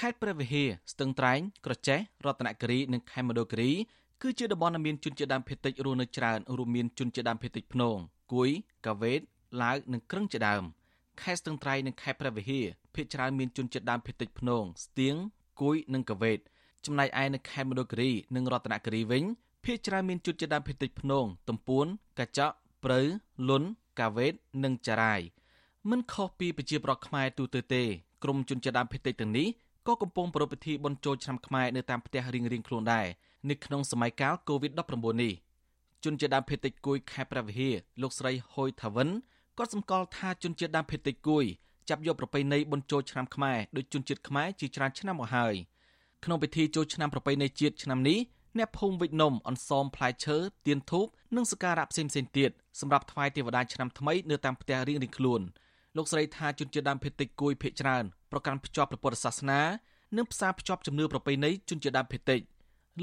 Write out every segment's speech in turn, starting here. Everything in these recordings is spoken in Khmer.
ខេត្តព្រះវិហារស្ទឹងត្រែង ក្រចេះរតនគិរីនិងខេមរគិរីគឺជាតំបន់ដែលមានជនជាតិដើមភាគតិចរស់នៅច្រើនរួមមានជនជាតិដើមភាគតិចភ្នងគួយកាវេតឡាវនិងក្រឹងជាដើមខេត្តស្ទឹងត្រែងនិងខេត្តព្រះវិហារភាគច្រើនមានជនជាតិដើមភាគតិចភ្នងស្ទៀងគួយនិងកាវេតចំណែកឯនៅខេត្តមណ្ឌលគិរីនិងរតនគិរីវិញភាគច្រើនមានជនជាតិដើមភាគតិចភ្នងទំពួនកញ្ចក់ព្រៅលុនកាវេតនិងចារាយមិនខុសពីប្រជាប្រដ្ឋខ្មែរទូទៅទេក្រមជនជាតិដើមភាគតិចទាំងនេះ ក៏កំពុងប្រពៃពិធីបុណ្យចូលឆ្នាំខ្មែរនៅតាមផ្ទះរៀងៗខ្លួនដែរនៅក្នុងសម័យកាល COVID-19 នេះជនជាតិដើមភាគតិចគួយខេត្តព្រះវិហារលោកស្រីហុយថាវិនគាត់សម្គាល់ថាជនជាតិដើមភាគតិចគួយចាប់យកប្រពៃណីបុណ្យចូលឆ្នាំខ្មែរដោយជនជាតិខ្មែរជាច្រើនឆ្នាំមកហើយក្នុងពិធីចូលឆ្នាំប្រពៃណីជាតិឆ្នាំនេះអ្នកភូមិវិជ្ជនំអន្សមផ្លែឈើទៀនធូបនិងសក្ការៈផ្សេងៗទៀតសម្រាប់ថ្វាយទេវតាឆ្នាំថ្មីនៅតាមផ្ទះរៀងៗខ្លួន លោកស្រីថាជនជាតិដើមភាគតិចគួយភ ieck ច្រើនប្រកាន់ភ្ជាប់ព្រះពុទ្ធសាសនានិងផ្សារភ្ជាប់ជំនឿប្រពៃណីជនជាតិដើមភាគតិច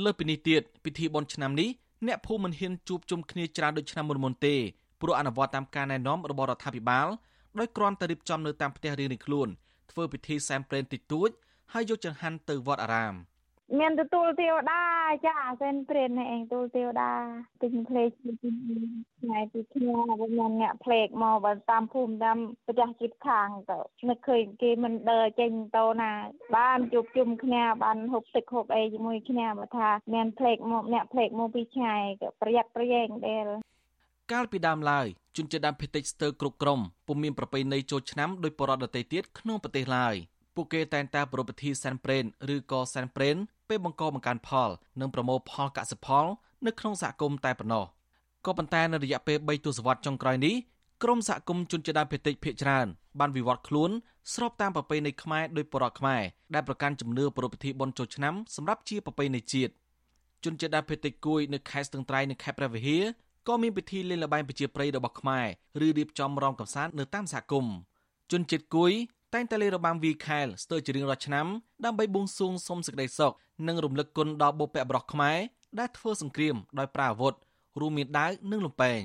លើពីនេះទៀតពិធីបុណ្យឆ្នាំនេះអ្នកភូមិមិនហ៊ានជួបជុំគ្នាច្រើនដូចឆ្នាំមុនៗទេព្រោះអនុវត្តតាមការណែនាំរបស់រដ្ឋាភិបាលដោយគ្រាន់តែរៀបចំនៅតាមផ្ទះរៀងៗខ្លួនធ្វើពិធីសែនព្រេនតិចតួចហើយយកចង្ហាន់ទៅវត្តអារាម។មានទទួលទេវតា ចាសិនព្រាននេះឯងទទួលទេវតាទិញផ្លេកថ្ងៃទីគ្នាវិញមានអ្នកផ្លេកមកបើតាមភូមិតាមប្រទេសជិតខាងទៅនឹកឃើញគេមិនដើរចេញតោណាបានជួបជុំគ្នាបានហូបទឹកហូបអីជាមួយគ្នាបើថាមានផ្លេកមកអ្នកផ្លេកមកពីឆ្ងាយក៏ប្រយ័ត្នប្រយែងដែរកាលពីដើមឡើយជនជាតិដើមភាគតិចស្ទើរគ្រប់ក្រុមពុំមានប្រពៃណីចូលឆ្នាំដោយបរតដទៃទៀតក្នុងប្រទេសឡើយពួកគេតែងតែប្រពៃពិធីសែនព្រេនឬក៏សែនព្រេន ពេលបង្កបង្កើនផលនិងប្រមូលផលកសិផលនៅក្នុងសហគមន៍តែប៉ុណ្ណោះក៏ប៉ុន្តែនៅរយៈពេល3ទសវត្សរ៍ចុងក្រោយនេះក្រមសហគមន៍ជនជាតិដើមភាគតិចភាគច្រើនបានវិវត្តខ្លួនស្របតាមប្រពៃណីខ្មែរដោយបរតខ្មែរដែលប្រកាន់ជំនឿប្រពៃពិធីបុណ្យចូលឆ្នាំសម្រាប់ជាប្រពៃណីជាតិជនជាតិដើមភាគតិចគួយនៅខេត្តស្ទឹងត្រែងនិងខេត្តព្រះវិហារក៏មានពិធីលេងល្បែងប្រជាប្រិយរបស់ខ្មែរឬរៀបចំរំកំសាន្តនៅតាមសហគមន៍ជនជាតិគួយ តែងតែលេងរបាំវាខែលស្ទើរជារៀងរាល់ឆ្នាំដើម្បីបួងសួងសុំសេចក្តីសុខនិងរំលឹកគុណដល់បុព្វបុរសខ្មែរដែលធ្វើសង្គ្រាមដោយប្រើអាវុធរួមមានដាវនិងលំពែង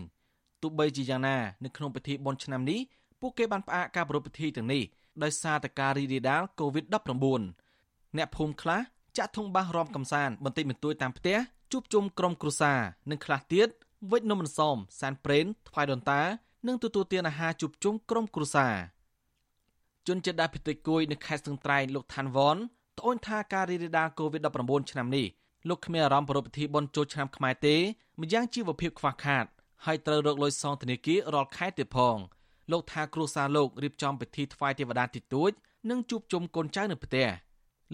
ទោះបីជាយ៉ាងណានៅក្នុងពិធីបុណ្យឆ្នាំនេះពួកគេបានផ្អាកការប្រារព្ធពិធីទាំងនេះដោយសារតែការរីករាលដាល COVID-19 អ្នកភូមិខ្លះចាក់ធុងបាសរំកំសាន្តបន្តិចបន្តួចតាមផ្ទះជួបជុំក្រុមគ្រួសារនិងខ្លះទៀតវិច្ចនំអន្សមសានព្រេនថ្វាយដូនតា និងទទួលទានអាហារជួបជុំក្រុមគ្រួសារ ជនជាតិដើមភាគតិចគួយនៅខេត្តស្ទឹងត្រែងលោកថាន់វ៉នត្អូញថាការរីករាលដាល COVID-19 ឆ្នាំនេះលោកគ្មានអារម្មណ៍ប្រពៃពិធីបុណ្យចូលឆ្នាំខ្មែរទេម្យ៉ាងជីវភាពខ្វះខាតហើយត្រូវរកលុយសងធនាគាររាល់ខែទៀតផងលោកថាគ្រួសារលោករៀបចំពិធីថ្វាយទេវតាតិចតួចនិងជួបជុំកូនចៅនៅផ្ទះ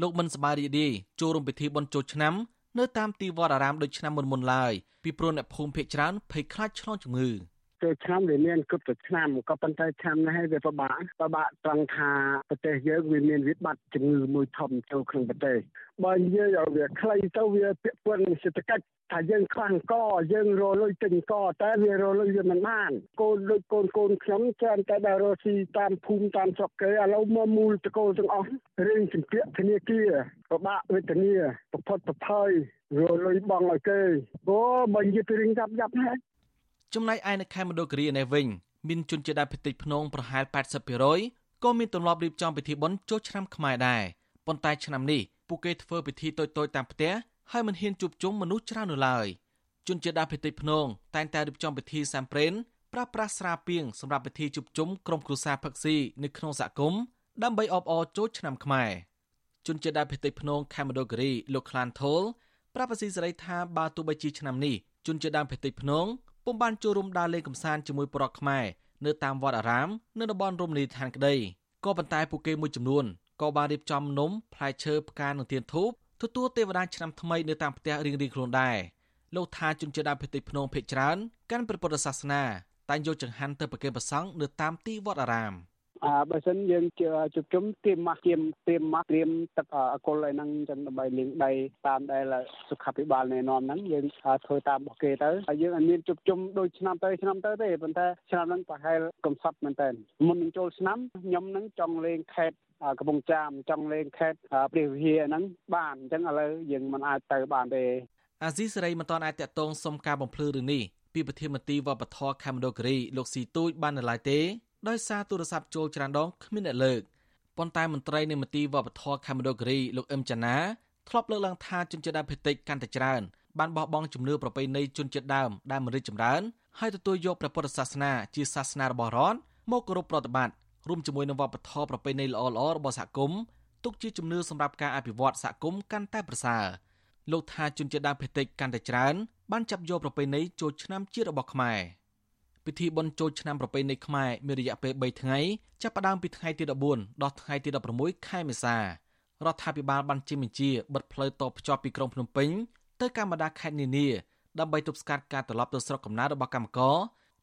លោកមិនសប្បាយរីករាយចូលរួមពិធីបុណ្យចូលឆ្នាំនៅតាមទីវត្តអារាមដូចឆ្នាំមុនមុនឡើយពីព្រោះអ្នកភូមិភាគច្រើនភ័យខ្លាចឆ្លងជំងឺ។ ចូលឆ្នាំវាមានគ្រប់ទៅឆ្នាំក៏ប៉ុន្តែឆ្នាំនេះវាពិបាកពិបាកត្រង់ថាប្រទេសយើងវាមានវិបត្តិជំងឺមួយធំចូលក្នុងប្រទេសបើនិយាយឲ្យវាខ្លីទៅវាពាក់ព័ន្ធសេដ្ឋកិច្ចថាយើងខ្វះអង្គយើងរលុយទិញអង្គតែវារលុយវាមិនបានកូនដូចកូនកូនខ្ញុំច្រើនតែដើររកស៊ីតាមភូមិតាមស្រុកគេឥឡូវមកមូលតកូលទាំងអស់រឿងជំពាក់ធនាគារពិបាកវេទនាប្រផុតប្រផើយរលុយបងឲ្យគេអូបើនិយាយពីរឿងយ៉ាប់យ៉ាប់ហ្នឹង ចំណែកឯនៅខេមរដូវគិរីនេះវិញមានជនជាតិដើមភាគតិចភ្នងប្រហែល80%ក៏មានទម្លាប់រៀបចំពិធីបុណ្យចូលឆ្នាំខ្មែរដែរប៉ុន្តែឆ្នាំនេះពួកគេធ្វើពិធីតូចៗតាមផ្ទះហើយមិនហ៊ានជួបជុំមនុស្សច្រើននៅឡើយជនជាតិដើមភាគតិចភ្នងតែងតែរៀបចំពិធីសាំព្រេនប្រើប្រាស់ស្រាពាងសម្រាប់ពិធីជួបជុំក្រុមគ្រួសារផឹកស៊ីនៅក្នុងសហគមន៍ដើម្បីអបអរចូលឆ្នាំខ្មែរជនជាតិដើមភាគតិចភ្នងខេមរដូវគិរីលោកខ្លានថូលប្រាប់អាស៊ីសេរីថាបើទោះបីជាឆ្នាំនេះជនជាតិដើមភាគតិចភ្នង ពុំបានចូលរួមដើរលេងកម្សាន្តជាមួយប្រដ្ឋខ្មែរនៅតាមវត្តអារាមនៅតំបន់រមណីយដ្ឋានក្តីក៏ប៉ុន្តែពួកគេមួយចំនួនក៏បានរៀបចំនំផ្លែឈើផ្កានិងទៀនធូបទទួលទេវតាឆ្នាំថ្មីនៅតាមផ្ទះរៀងៗខ្លួនដែរលោកថាជនជាតិដើមភាគតិចភ្នំភេកច្រើនកាន់ព្រះពុទ្ធសាសនាតែងយកចង្ហាន់ទៅប្រគេនព្រះសង្ឃនៅតាមទីវត្តអារាម។ អាបើសិនយើងជួបជុំទៀមម៉ាស់ទៀមទៀមម៉ាស់ត្រៀមទឹកអកុលឲ្យហ្នឹងចឹងដើម្បីលាងដីតាមដែលសុខាភិបាលណែនាំហ្នឹងយើងធ្វើតាមរបស់គេទៅហើយយើងអត់មានជួបជុំដូចឆ្នាំទៅឆ្នាំទៅទេប៉ុន្តែឆ្នាំហ្នឹងប្រហែលកំសត់មែនតើមុននឹងចូលឆ្នាំខ្ញុំហ្នឹងចង់លេងខេតកំពង់ចាមចង់លេងខេតព្រះវិហារហ្នឹងបានអញ្ចឹងឥឡូវយើងមិនអាចទៅបានទេអាស៊ីសេរីមិនទាន់អាចតតងសុំការបំភ្លឺរឿងនេះពីប្រធានមន្ត្រីវប្បធម៌ខេមរដូវគិរីលោកស៊ីទូចបាននៅឡើយទេ ដោយសារទូរស័ព្ទចូលច្រើនដងគ្មានអ្នកលើកប៉ុន្តែមន្ត្រីនៃមន្ទីរវប្បធម៌ខេមរៈគិរីលោកអឹមចាណាធ្លាប់លើកឡើងថាជនជាតិដើមភាគតិចកាន់តែច្រើនបានបោះបង់ជំនឿប្រពៃណីជនជាតិដើមដែលមិនរីកចម្រើនហើយទទួលយកព្រះពុទ្ធសាសនាជាសាសនារបស់រដ្ឋមកគោរពប្រតិបត្តិរួមជាមួយនឹងវប្បធម៌ប្រពៃណីល្អៗរបស់សហគមន៍ទុកជាជំនឿសម្រាប់ការអភិវឌ្ឍសហគមន៍កាន់តែប្រសើរលោកថាជនជាតិដើមភាគតិចកាន់តែច្រើនបានចាប់យកប្រពៃណីចូលឆ្នាំជាតិរបស់ខ្មែរ ពិធីបុណ្យចូលឆ្នាំប្រពៃណីខ្មែរមានរយៈពេល3ថ្ងៃចាប់ផ្ដើមពីថ្ងៃទី14ដល់ថ្ងៃទី16ខែមេសារដ្ឋាភិបាលបានជិះបញ្ជាបិទផ្លូវតភ្ជាប់ពីក្រុងភ្នំពេញទៅកម្មបណ្ដាខេត្តនានាដើម្បីទប់ស្កាត់ការត្រឡប់ទៅស្រុកកំណើតរបស់កម្មករ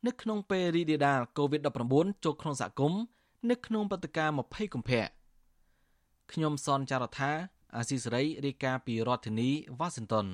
នៅក្នុងពេលរីករាលដាល COVID-19 ចូលក្នុងសហគមន៍នៅក្នុងព្រឹត្តិការណ៍20កុម្ភៈខ្ញុំសនចាររថាអាស៊ីសេរីរាយការណ៍ពីរដ្ឋធានីវ៉ាស៊ីនតោន